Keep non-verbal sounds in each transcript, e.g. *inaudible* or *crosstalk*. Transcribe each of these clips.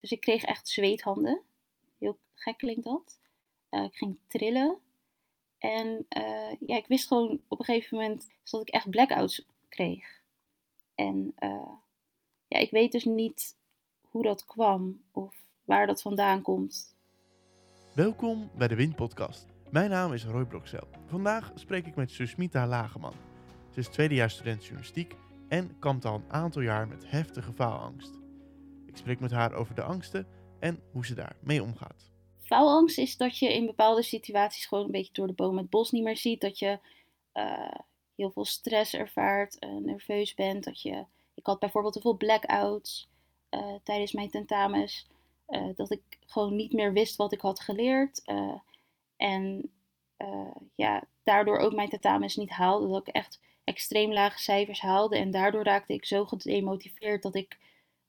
Dus ik kreeg echt zweethanden. Heel gek klinkt dat. Eh, ik ging trillen. En eh, ja, ik wist gewoon op een gegeven moment dat ik echt blackouts kreeg. En uh, ja, ik weet dus niet hoe dat kwam of waar dat vandaan komt. Welkom bij de Wind Podcast. Mijn naam is Roy Broksel. Vandaag spreek ik met Susmita Lageman. Ze is tweedejaars student journalistiek en kampt al een aantal jaar met heftige faalangst. Ik spreek met haar over de angsten en hoe ze daarmee omgaat. Faalangst is dat je in bepaalde situaties gewoon een beetje door de boom het bos niet meer ziet. Dat je uh, heel veel stress ervaart, nerveus bent. Dat je, ik had bijvoorbeeld te veel blackouts uh, tijdens mijn tentamens. dat ik gewoon niet meer wist wat ik had geleerd. en ja, daardoor ook mijn tentamens niet haalde. Dat ik echt extreem lage cijfers haalde. En daardoor raakte ik zo gedemotiveerd dat ik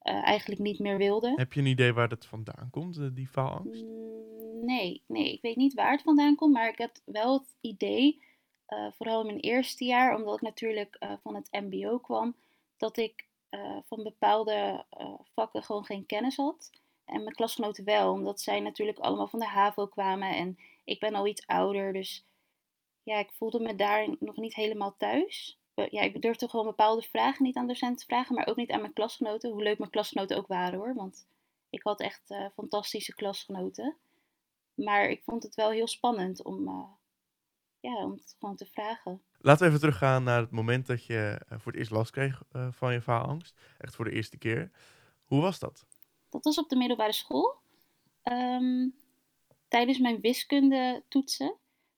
uh, eigenlijk niet meer wilde. Heb je een idee waar dat vandaan komt, uh, die faalangst? Mm, nee, nee, ik weet niet waar het vandaan komt, maar ik had wel het idee, uh, vooral in mijn eerste jaar, omdat ik natuurlijk van het MBO kwam, dat ik van bepaalde vakken gewoon geen kennis had. En mijn klasgenoten wel, omdat zij natuurlijk allemaal van de HAVO kwamen en ik ben al iets ouder, dus ja, ik voelde me daar nog niet helemaal thuis. Eh, ja, ik durfde gewoon bepaalde vragen niet aan docenten te vragen, maar ook niet aan mijn klasgenoten. Hoe leuk mijn klasgenoten ook waren hoor, want ik had echt uh, fantastische klasgenoten. Maar ik vond het wel heel spannend om, uh, ja, om het gewoon te vragen. Laten we even teruggaan naar het moment dat je voor het eerst last kreeg van je faalangst. Echt voor de eerste keer. Hoe was dat? Dat was op de middelbare school. Um, tijdens mijn wiskunde toetsen.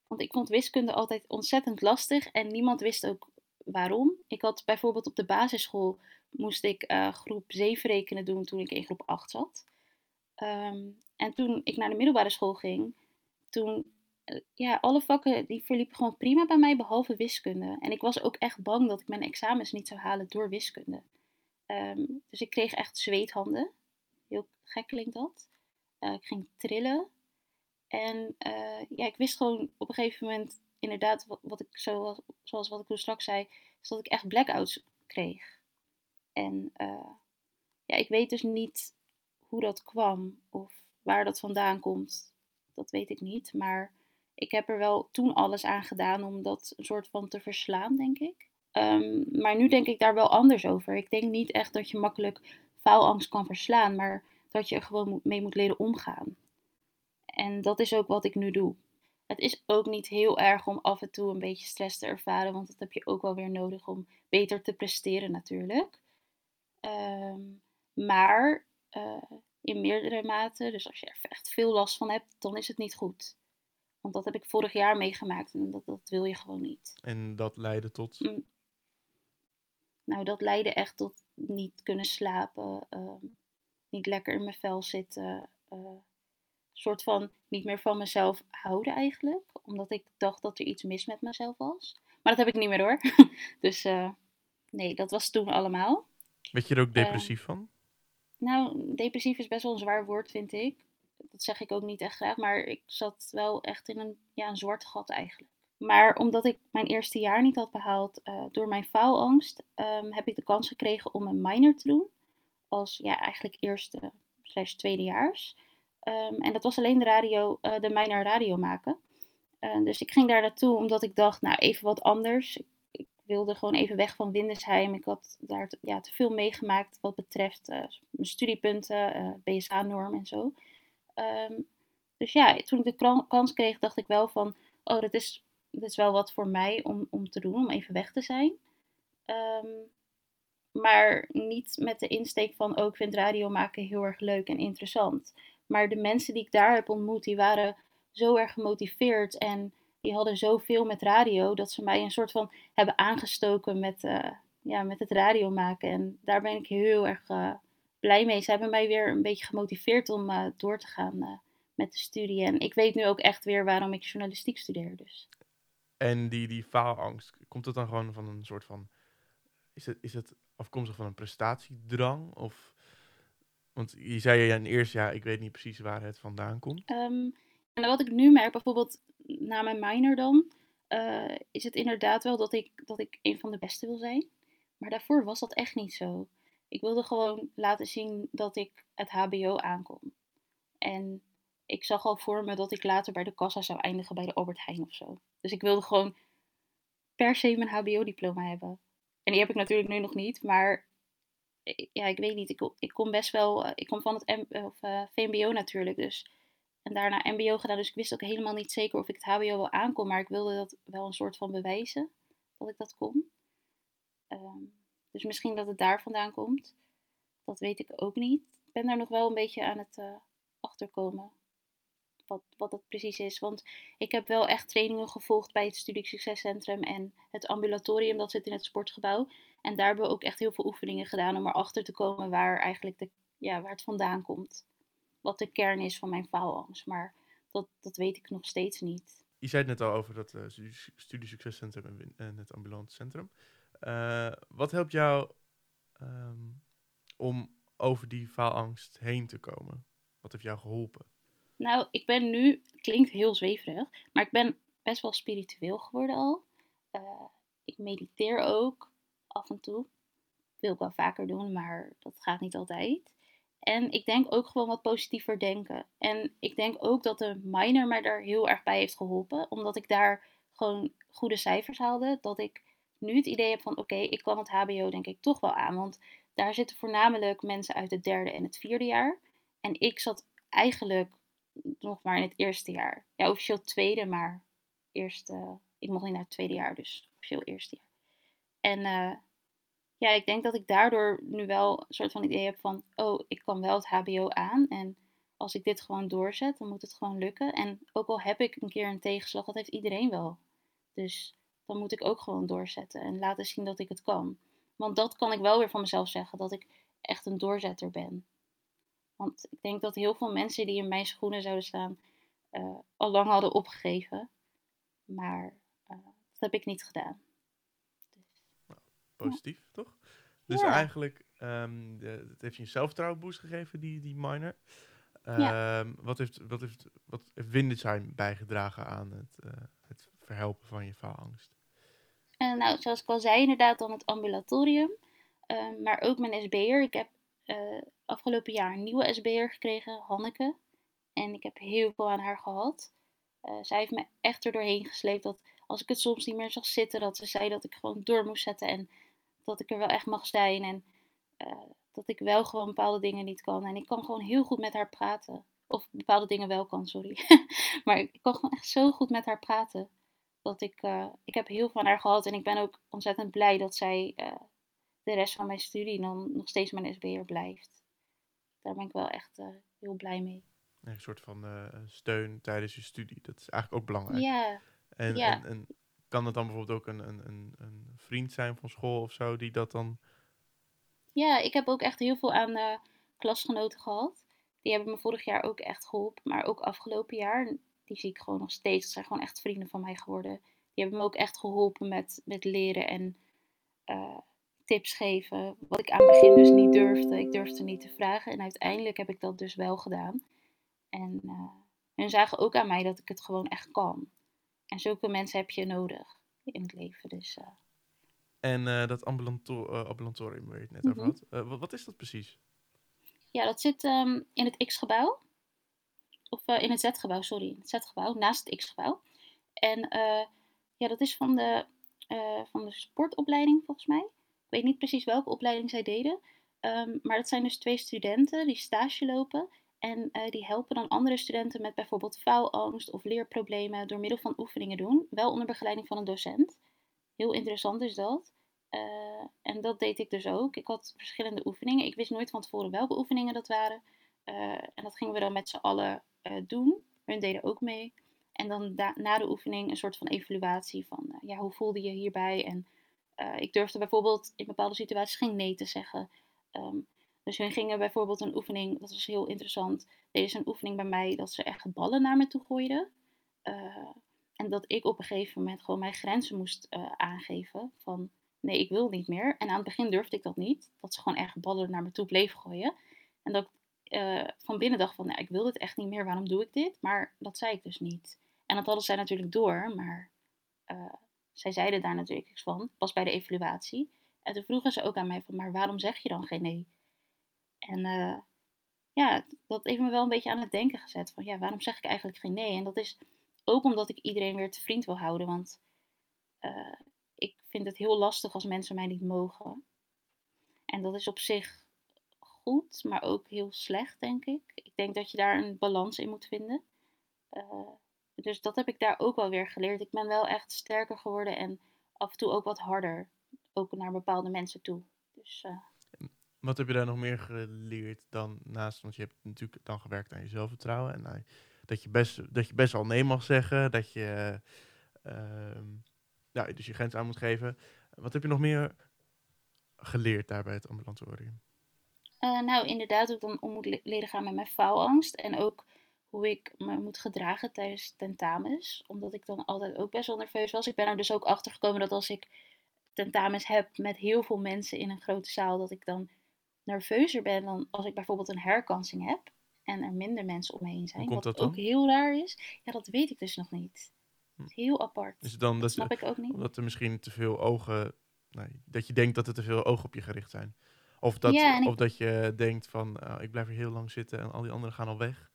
Want ik vond wiskunde altijd ontzettend lastig en niemand wist ook waarom. Ik had bijvoorbeeld op de basisschool moest ik uh, groep 7 rekenen doen toen ik in groep 8 zat. Um, en toen ik naar de middelbare school ging, toen, uh, ja, alle vakken die verliepen gewoon prima bij mij, behalve wiskunde. En ik was ook echt bang dat ik mijn examens niet zou halen door wiskunde. Um, dus ik kreeg echt zweethanden. Heel gek klinkt dat. Uh, ik ging trillen. En ja, ik wist gewoon op een gegeven moment inderdaad, wat, ik zoals, zoals wat ik toen straks zei, is dat ik echt blackouts kreeg. En uh, ja, ik weet dus niet hoe dat kwam of waar dat vandaan komt. Dat weet ik niet. Maar ik heb er wel toen alles aan gedaan om dat een soort van te verslaan, denk ik. Um, maar nu denk ik daar wel anders over. Ik denk niet echt dat je makkelijk faalangst kan verslaan, maar dat je er gewoon mee moet leren omgaan. En dat is ook wat ik nu doe. Het is ook niet heel erg om af en toe een beetje stress te ervaren, want dat heb je ook wel weer nodig om beter te presteren natuurlijk. Um, maar uh, in meerdere mate, dus als je er echt veel last van hebt, dan is het niet goed. Want dat heb ik vorig jaar meegemaakt en dat, dat wil je gewoon niet. En dat leidde tot? Mm. Nou, dat leidde echt tot niet kunnen slapen, uh, niet lekker in mijn vel zitten. Uh, soort van niet meer van mezelf houden eigenlijk. Omdat ik dacht dat er iets mis met mezelf was. Maar dat heb ik niet meer hoor. *laughs* dus uh, nee, dat was toen allemaal. Weet je er ook depressief uh, van? Nou, depressief is best wel een zwaar woord, vind ik. Dat zeg ik ook niet echt graag. Maar ik zat wel echt in een, ja, een zwart gat eigenlijk. Maar omdat ik mijn eerste jaar niet had behaald uh, door mijn faalangst, um, heb ik de kans gekregen om een minor te doen. Als ja, eigenlijk eerste slash tweedejaars. Um, en dat was alleen de radio, uh, de minor radio maken. Uh, dus ik ging daar naartoe omdat ik dacht, nou even wat anders. Ik, wilde gewoon even weg van Windesheim. Ik had daar te, ja, te veel meegemaakt wat betreft uh, mijn studiepunten, BSA-norm en zo. Um, dus ja, toen ik de kans kreeg, dacht ik wel van, oh, dat is, dat is wel wat voor mij om, om te doen, om even weg te zijn. Um, maar niet met de insteek van, oh, ik vind radio maken heel erg leuk en interessant. Maar de mensen die ik daar heb ontmoet, die waren zo erg gemotiveerd en die hadden zoveel met radio dat ze mij een soort van hebben aangestoken met, uh, ja, met het radio maken. En daar ben ik heel erg uh, blij mee. Ze hebben mij weer een beetje gemotiveerd om uh, door te gaan met de studie. En ik weet nu ook echt weer waarom ik journalistiek studeer. Dus. En die, die faalangst, komt het dan gewoon van een soort van. Is het, is het afkomstig van een prestatiedrang? Of want je zei ja in het eerste jaar, ik weet niet precies waar het vandaan komt. Um, en wat ik nu merk, bijvoorbeeld na mijn minor dan, uh, is het inderdaad wel dat ik, dat ik een van de beste wil zijn. Maar daarvoor was dat echt niet zo. ik wilde gewoon laten zien dat ik het HBO aankom. En ik zag al voor me dat ik later bij de kassa zou eindigen bij de Albert Heijn of zo. Dus ik wilde gewoon per se mijn HBO-diploma hebben. En die heb ik natuurlijk nu nog niet, maar ja, ik weet niet. Ik, ik kom best wel, eh, ik kom van het M, of, uh, VMBO natuurlijk, dus. En daarna MBO gedaan, dus ik wist ook helemaal niet zeker of ik het HBO wel aankom, maar ik wilde dat wel een soort van bewijzen dat ik dat kon. Um, dus misschien dat het daar vandaan komt. Dat weet ik ook niet. Ik ben daar nog wel een beetje aan het uh, achterkomen. Wat, wat dat precies is. Want ik heb wel echt trainingen gevolgd bij het Studie Succescentrum en het ambulatorium. Dat zit in het sportgebouw. En daar hebben we ook echt heel veel oefeningen gedaan om erachter te komen waar eigenlijk de, ja, waar het vandaan komt. Wat de kern is van mijn faalangst. Maar dat, dat weet ik nog steeds niet. Je zei het net al over dat uh, Studie Succescentrum en het ambulante centrum. Uh, wat helpt jou um, om over die faalangst heen te komen? Wat heeft jou geholpen? Nou, ik ben nu, klinkt heel zweverig, maar ik ben best wel spiritueel geworden al. Uh, ik mediteer ook af en toe. Wil ik wel vaker doen, maar dat gaat niet altijd. En ik denk ook gewoon wat positiever denken. En ik denk ook dat de minor mij daar heel erg bij heeft geholpen. Omdat ik daar gewoon goede cijfers haalde. Dat ik nu het idee heb van oké, ik kan het HBO denk ik toch wel aan. Want daar zitten voornamelijk mensen uit het derde en het vierde jaar. En ik zat eigenlijk nog maar in het eerste jaar. Ja, officieel tweede, maar eerste. Ik mocht niet naar het tweede jaar, dus officieel eerste jaar. En uh, ja, ik denk dat ik daardoor nu wel een soort van idee heb van, oh, ik kan wel het HBO aan. En als ik dit gewoon doorzet, dan moet het gewoon lukken. En ook al heb ik een keer een tegenslag, dat heeft iedereen wel. Dus dan moet ik ook gewoon doorzetten en laten zien dat ik het kan. Want dat kan ik wel weer van mezelf zeggen, dat ik echt een doorzetter ben. Want ik denk dat heel veel mensen die in mijn schoenen zouden staan, uh, al lang hadden opgegeven. Maar uh, dat heb ik niet gedaan. Positief, ja. toch? Dus ja. eigenlijk, um, de, het heeft je een zelfvertrouwenboost gegeven, die, die minor. Um, ja. wat, heeft, wat, heeft, wat heeft Windesheim bijgedragen aan het, uh, het verhelpen van je faalangst? En nou, zoals ik al zei, inderdaad dan het ambulatorium. Uh, maar ook mijn SB'er. Ik heb uh, afgelopen jaar een nieuwe SB'er gekregen, Hanneke. En ik heb heel veel aan haar gehad. Uh, zij heeft me echt er doorheen gesleept dat als ik het soms niet meer zag zitten, dat ze zei dat ik gewoon door moest zetten. En dat ik er wel echt mag zijn. En dat ik wel gewoon bepaalde dingen niet kan. En ik kan gewoon heel goed met haar praten. Of bepaalde dingen wel kan, sorry. *laughs* maar ik kan gewoon echt zo goed met haar praten dat ik, uh, ik heb heel veel van haar gehad. En ik ben ook ontzettend blij dat zij uh, de rest van mijn studie dan nog steeds mijn SB'er blijft. Daar ben ik wel echt heel blij mee. Een soort van steun tijdens je studie. Dat is eigenlijk ook belangrijk. Ja. En, ja. en, en kan het dan bijvoorbeeld ook een, een, een, vriend zijn van school of zo die dat dan... Ja, ik heb ook echt heel veel aan klasgenoten gehad. Die hebben me vorig jaar ook echt geholpen, maar ook afgelopen jaar die zie ik gewoon nog steeds. Dat zijn gewoon echt vrienden van mij geworden. Die hebben me ook echt geholpen met, met leren en uh, tips geven. Wat ik aan het begin dus niet durfde. Ik durfde niet te vragen. En uiteindelijk heb ik dat dus wel gedaan. En uh, hun zagen ook aan mij dat ik het gewoon echt kan. En zulke mensen heb je nodig in het leven. Dus, uh... En dat ambulantor ambulatorium waar je het net over had. Wat, wat, is dat precies? Ja, dat zit um, in het X-gebouw of uh, in het Z-gebouw, sorry, in het Z-gebouw, naast het X-gebouw. En uh, ja, dat is van de, uh, van de sportopleiding volgens mij. Ik weet niet precies welke opleiding zij deden. Um, maar dat zijn dus twee studenten die stage lopen. En die helpen dan andere studenten met bijvoorbeeld faalangst of leerproblemen door middel van oefeningen doen. Wel onder begeleiding van een docent. Heel interessant is dat. en dat deed ik dus ook. Ik had verschillende oefeningen. Ik wist nooit van tevoren welke oefeningen dat waren. en dat gingen we dan met z'n allen doen. Hun deden ook mee. En dan na de oefening een soort van evaluatie van, ja, hoe voelde je hierbij? En ik durfde bijvoorbeeld in bepaalde situaties geen nee te zeggen. Um, dus hun gingen bijvoorbeeld een oefening, dat was heel interessant. Deden ze een oefening bij mij dat ze echt ballen naar me toe gooiden. en dat ik op een gegeven moment gewoon mijn grenzen moest aangeven. Van nee, ik wil niet meer. En aan het begin durfde ik dat niet. Dat ze gewoon echt ballen naar me toe bleef gooien. En dat uh, van binnen dacht van, nou, ik wil dit echt niet meer, waarom doe ik dit? Maar dat zei ik dus niet. En dat hadden zij natuurlijk door, maar zij zeiden daar natuurlijk iets van, pas bij de evaluatie. En toen vroegen ze ook aan mij van, maar waarom zeg je dan geen nee? En uh, ja, dat heeft me wel een beetje aan het denken gezet. Van ja, waarom zeg ik eigenlijk geen nee? En dat is ook omdat ik iedereen weer te vriend wil houden. Want uh, ik vind het heel lastig als mensen mij niet mogen. En dat is op zich goed, maar ook heel slecht, denk ik. Ik denk dat je daar een balans in moet vinden. Uh, dus dat heb ik daar ook wel weer geleerd. Ik ben wel echt sterker geworden en af en toe ook wat harder. Ook naar bepaalde mensen toe. Dus, uh, wat heb je daar nog meer geleerd dan naast? Want je hebt natuurlijk dan gewerkt aan je zelfvertrouwen. En dat, je best, dat je best al nee mag zeggen. Dat je uh, ja, dus je grens aan moet geven. Wat heb je nog meer geleerd daar bij het ambulatorium? Uh, nou, inderdaad, ik dan om moet leren gaan met mijn faalangst. En ook hoe ik me moet gedragen tijdens tentamens. Omdat ik dan altijd ook best wel nerveus was. Ik ben er dus ook achter gekomen dat als ik tentamens heb met heel veel mensen in een grote zaal, dat ik dan nerveuzer ben dan als ik bijvoorbeeld een herkansing heb en er minder mensen om me heen zijn. Wat ook heel raar is. Ja, dat weet ik dus nog niet. Hm. Heel apart. Is het dan dat, snap ik ook niet. Omdat er misschien te veel ogen. Nee, dat je denkt dat er te veel ogen op je gericht zijn. Of dat, of dat je denkt van uh, ik blijf er heel lang zitten en al die anderen gaan al weg.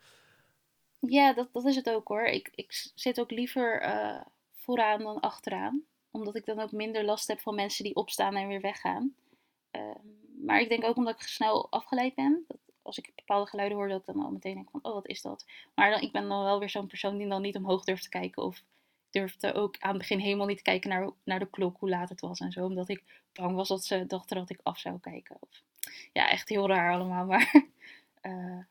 Ja, dat, dat is het ook hoor. Ik, ik zit ook liever uh, vooraan dan achteraan. Omdat ik dan ook minder last heb van mensen die opstaan en weer weggaan. Uh, maar ik denk ook omdat ik snel afgeleid ben. Dat als ik bepaalde geluiden hoor, dat ik dan al meteen denk van, oh, wat is dat? Maar dan, ik ben dan wel weer zo'n persoon die dan niet omhoog durft te kijken. Of durfde ook aan het begin helemaal niet te kijken naar, naar de klok, hoe laat het was en zo. Omdat ik bang was dat ze dachten dat ik af zou kijken. Of, ja, echt heel raar allemaal. *laughs* Maar uh,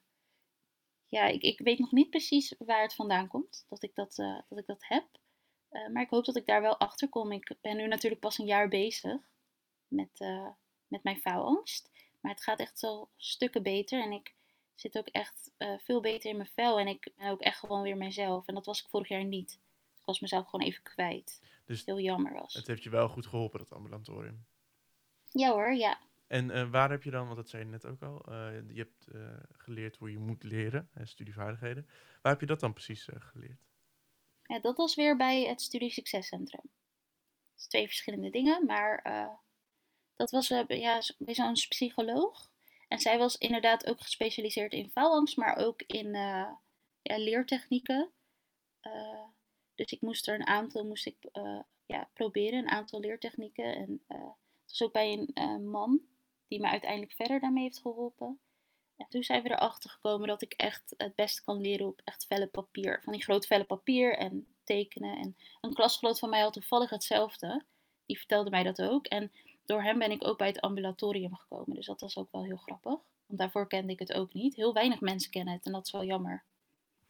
ja, ik, ik weet nog niet precies waar het vandaan komt. Dat ik dat, uh, dat, ik dat heb. Uh, maar ik hoop dat ik daar wel achter kom. Ik ben nu natuurlijk pas een jaar bezig met met mijn faalangst. Maar het gaat echt zo stukken beter. En ik zit ook echt uh, veel beter in mijn vel. En ik ben ook echt gewoon weer mezelf. En dat was ik vorig jaar niet. Ik was mezelf gewoon even kwijt. Dus heel jammer was. Het heeft je wel goed geholpen, dat ambulatorium? Ja hoor, ja. En uh, waar heb je dan, want dat zei je net ook al, uh, je hebt geleerd hoe je moet leren, studievaardigheden. Waar heb je dat dan precies geleerd? Ja, dat was weer bij het Studie Succescentrum. Het is twee verschillende dingen, maar dat was uh, ja, bij zo'n psycholoog. En zij was inderdaad ook gespecialiseerd in faalangst, maar ook in uh, ja, leertechnieken. Uh, dus ik moest er een aantal moest ik, ja, proberen, een aantal leertechnieken. En het was ook bij een man die me uiteindelijk verder daarmee heeft geholpen. En toen zijn we erachter gekomen dat ik echt het beste kan leren op echt velle papier. Van die groot velle papier en tekenen. En een klasgenoot van mij had toevallig hetzelfde. Die vertelde mij dat ook. En door hem ben ik ook bij het ambulatorium gekomen. Dus dat was ook wel heel grappig. Want daarvoor kende ik het ook niet. Heel weinig mensen kennen het en dat is wel jammer.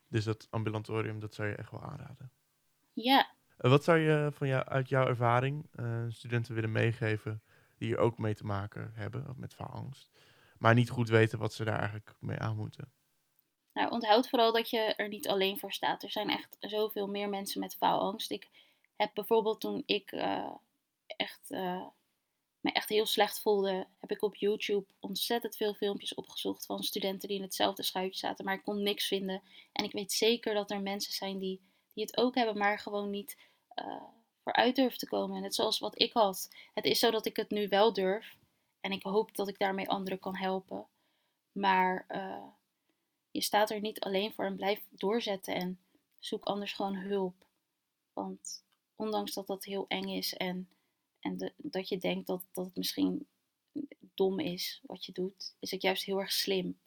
Dus dat ambulatorium, dat zou je echt wel aanraden? Ja. Wat zou je van jou, uit jouw ervaring uh, studenten willen meegeven die hier ook mee te maken hebben, of met faalangst, maar niet goed weten wat ze daar eigenlijk mee aan moeten? Nou, onthoud vooral dat je er niet alleen voor staat. Er zijn echt zoveel meer mensen met faalangst. Ik heb bijvoorbeeld toen ik uh, echt uh, me echt heel slecht voelde, heb ik op YouTube ontzettend veel filmpjes opgezocht van studenten die in hetzelfde schuitje zaten, maar ik kon niks vinden. En ik weet zeker dat er mensen zijn die, die het ook hebben, maar gewoon niet uh, vooruit durven te komen. Net zoals wat ik had. Het is zo dat ik het nu wel durf en ik hoop dat ik daarmee anderen kan helpen. Maar uh, je staat er niet alleen voor en blijf doorzetten en zoek anders gewoon hulp. Want ondanks dat dat heel eng is en en dat je denkt dat, dat het misschien dom is wat je doet, is het juist heel erg slim.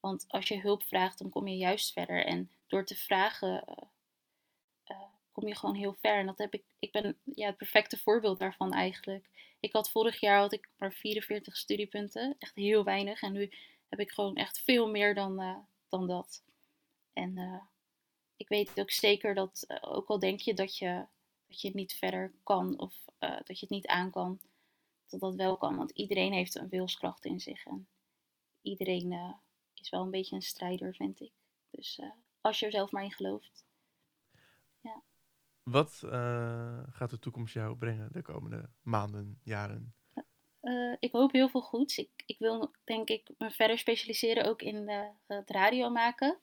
Want als je hulp vraagt, dan kom je juist verder. En door te vragen, uh, kom je gewoon heel ver. En dat heb ik, ik ben ja, het perfecte voorbeeld daarvan eigenlijk. Ik had vorig jaar had ik maar 44 studiepunten, echt heel weinig. En nu heb ik gewoon echt veel meer dan, uh, dan dat. En ik weet ook zeker dat, ook al denk je dat je, dat je niet verder kan of uh, dat je het niet aan kan, dat dat wel kan. Want iedereen heeft een wilskracht in zich. En iedereen uh, is wel een beetje een strijder, vind ik. Dus uh, als je er zelf maar in gelooft. Ja. Wat gaat de toekomst jou brengen de komende maanden, jaren? ik hoop heel veel goeds. Ik, ik wil denk ik me verder specialiseren ook in het radio maken.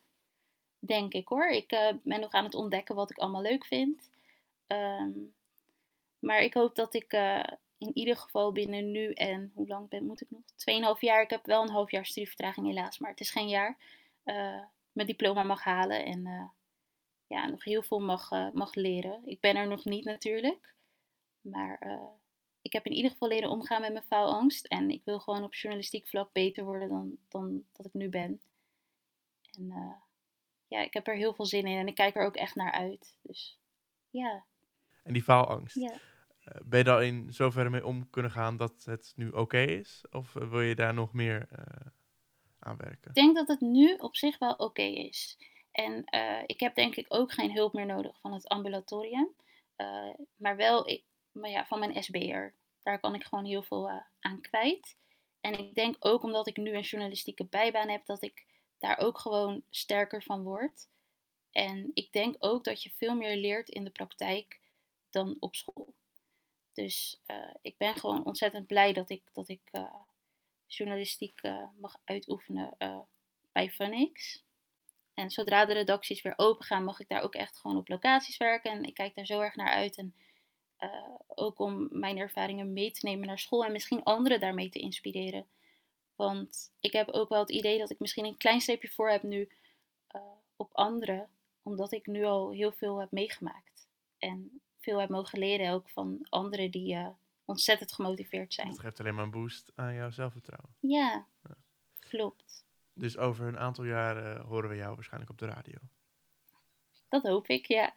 Denk ik hoor. Ik ben nog aan het ontdekken wat ik allemaal leuk vind. Um, maar ik hoop dat ik uh, in ieder geval binnen nu en hoe lang ben, moet ik nog? Tweeënhalf jaar. Ik heb wel een half jaar studievertraging helaas, maar het is geen jaar. Uh, mijn diploma mag halen en uh, ja, nog heel veel mag, mag leren. Ik ben er nog niet natuurlijk. Maar ik heb in ieder geval leren omgaan met mijn faalangst. En ik wil gewoon op journalistiek vlak beter worden dan, dan dat ik nu ben. En ja, ik heb er heel veel zin in en ik kijk er ook echt naar uit. Dus ja. En die faalangst? Ja. Uh, ben je daar in zoverre mee om kunnen gaan dat het nu oké is? Of wil je daar nog meer uh, aan werken? Ik denk dat het nu op zich wel oké is. En ik heb denk ik ook geen hulp meer nodig van het ambulatorium. maar wel ik, maar ja, van mijn SBR. Daar kan ik gewoon heel veel aan kwijt. En ik denk ook omdat ik nu een journalistieke bijbaan heb, dat ik daar ook gewoon sterker van word. En ik denk ook dat je veel meer leert in de praktijk dan op school. Dus uh, ik ben gewoon ontzettend blij dat ik, dat ik uh, journalistiek uh, mag uitoefenen bij Funix. En zodra de redacties weer open gaan, mag ik daar ook echt gewoon op locaties werken. En ik kijk daar zo erg naar uit. En ook om mijn ervaringen mee te nemen naar school en misschien anderen daarmee te inspireren. Want ik heb ook wel het idee dat ik misschien een klein streepje voor heb nu op anderen, omdat ik nu al heel veel heb meegemaakt. En veel heb mogen leren ook van anderen die uh, ontzettend gemotiveerd zijn. Dat geeft alleen maar een boost aan jouw zelfvertrouwen. Ja, ja, klopt. Dus over een aantal jaren horen we jou waarschijnlijk op de radio. Dat hoop ik, ja.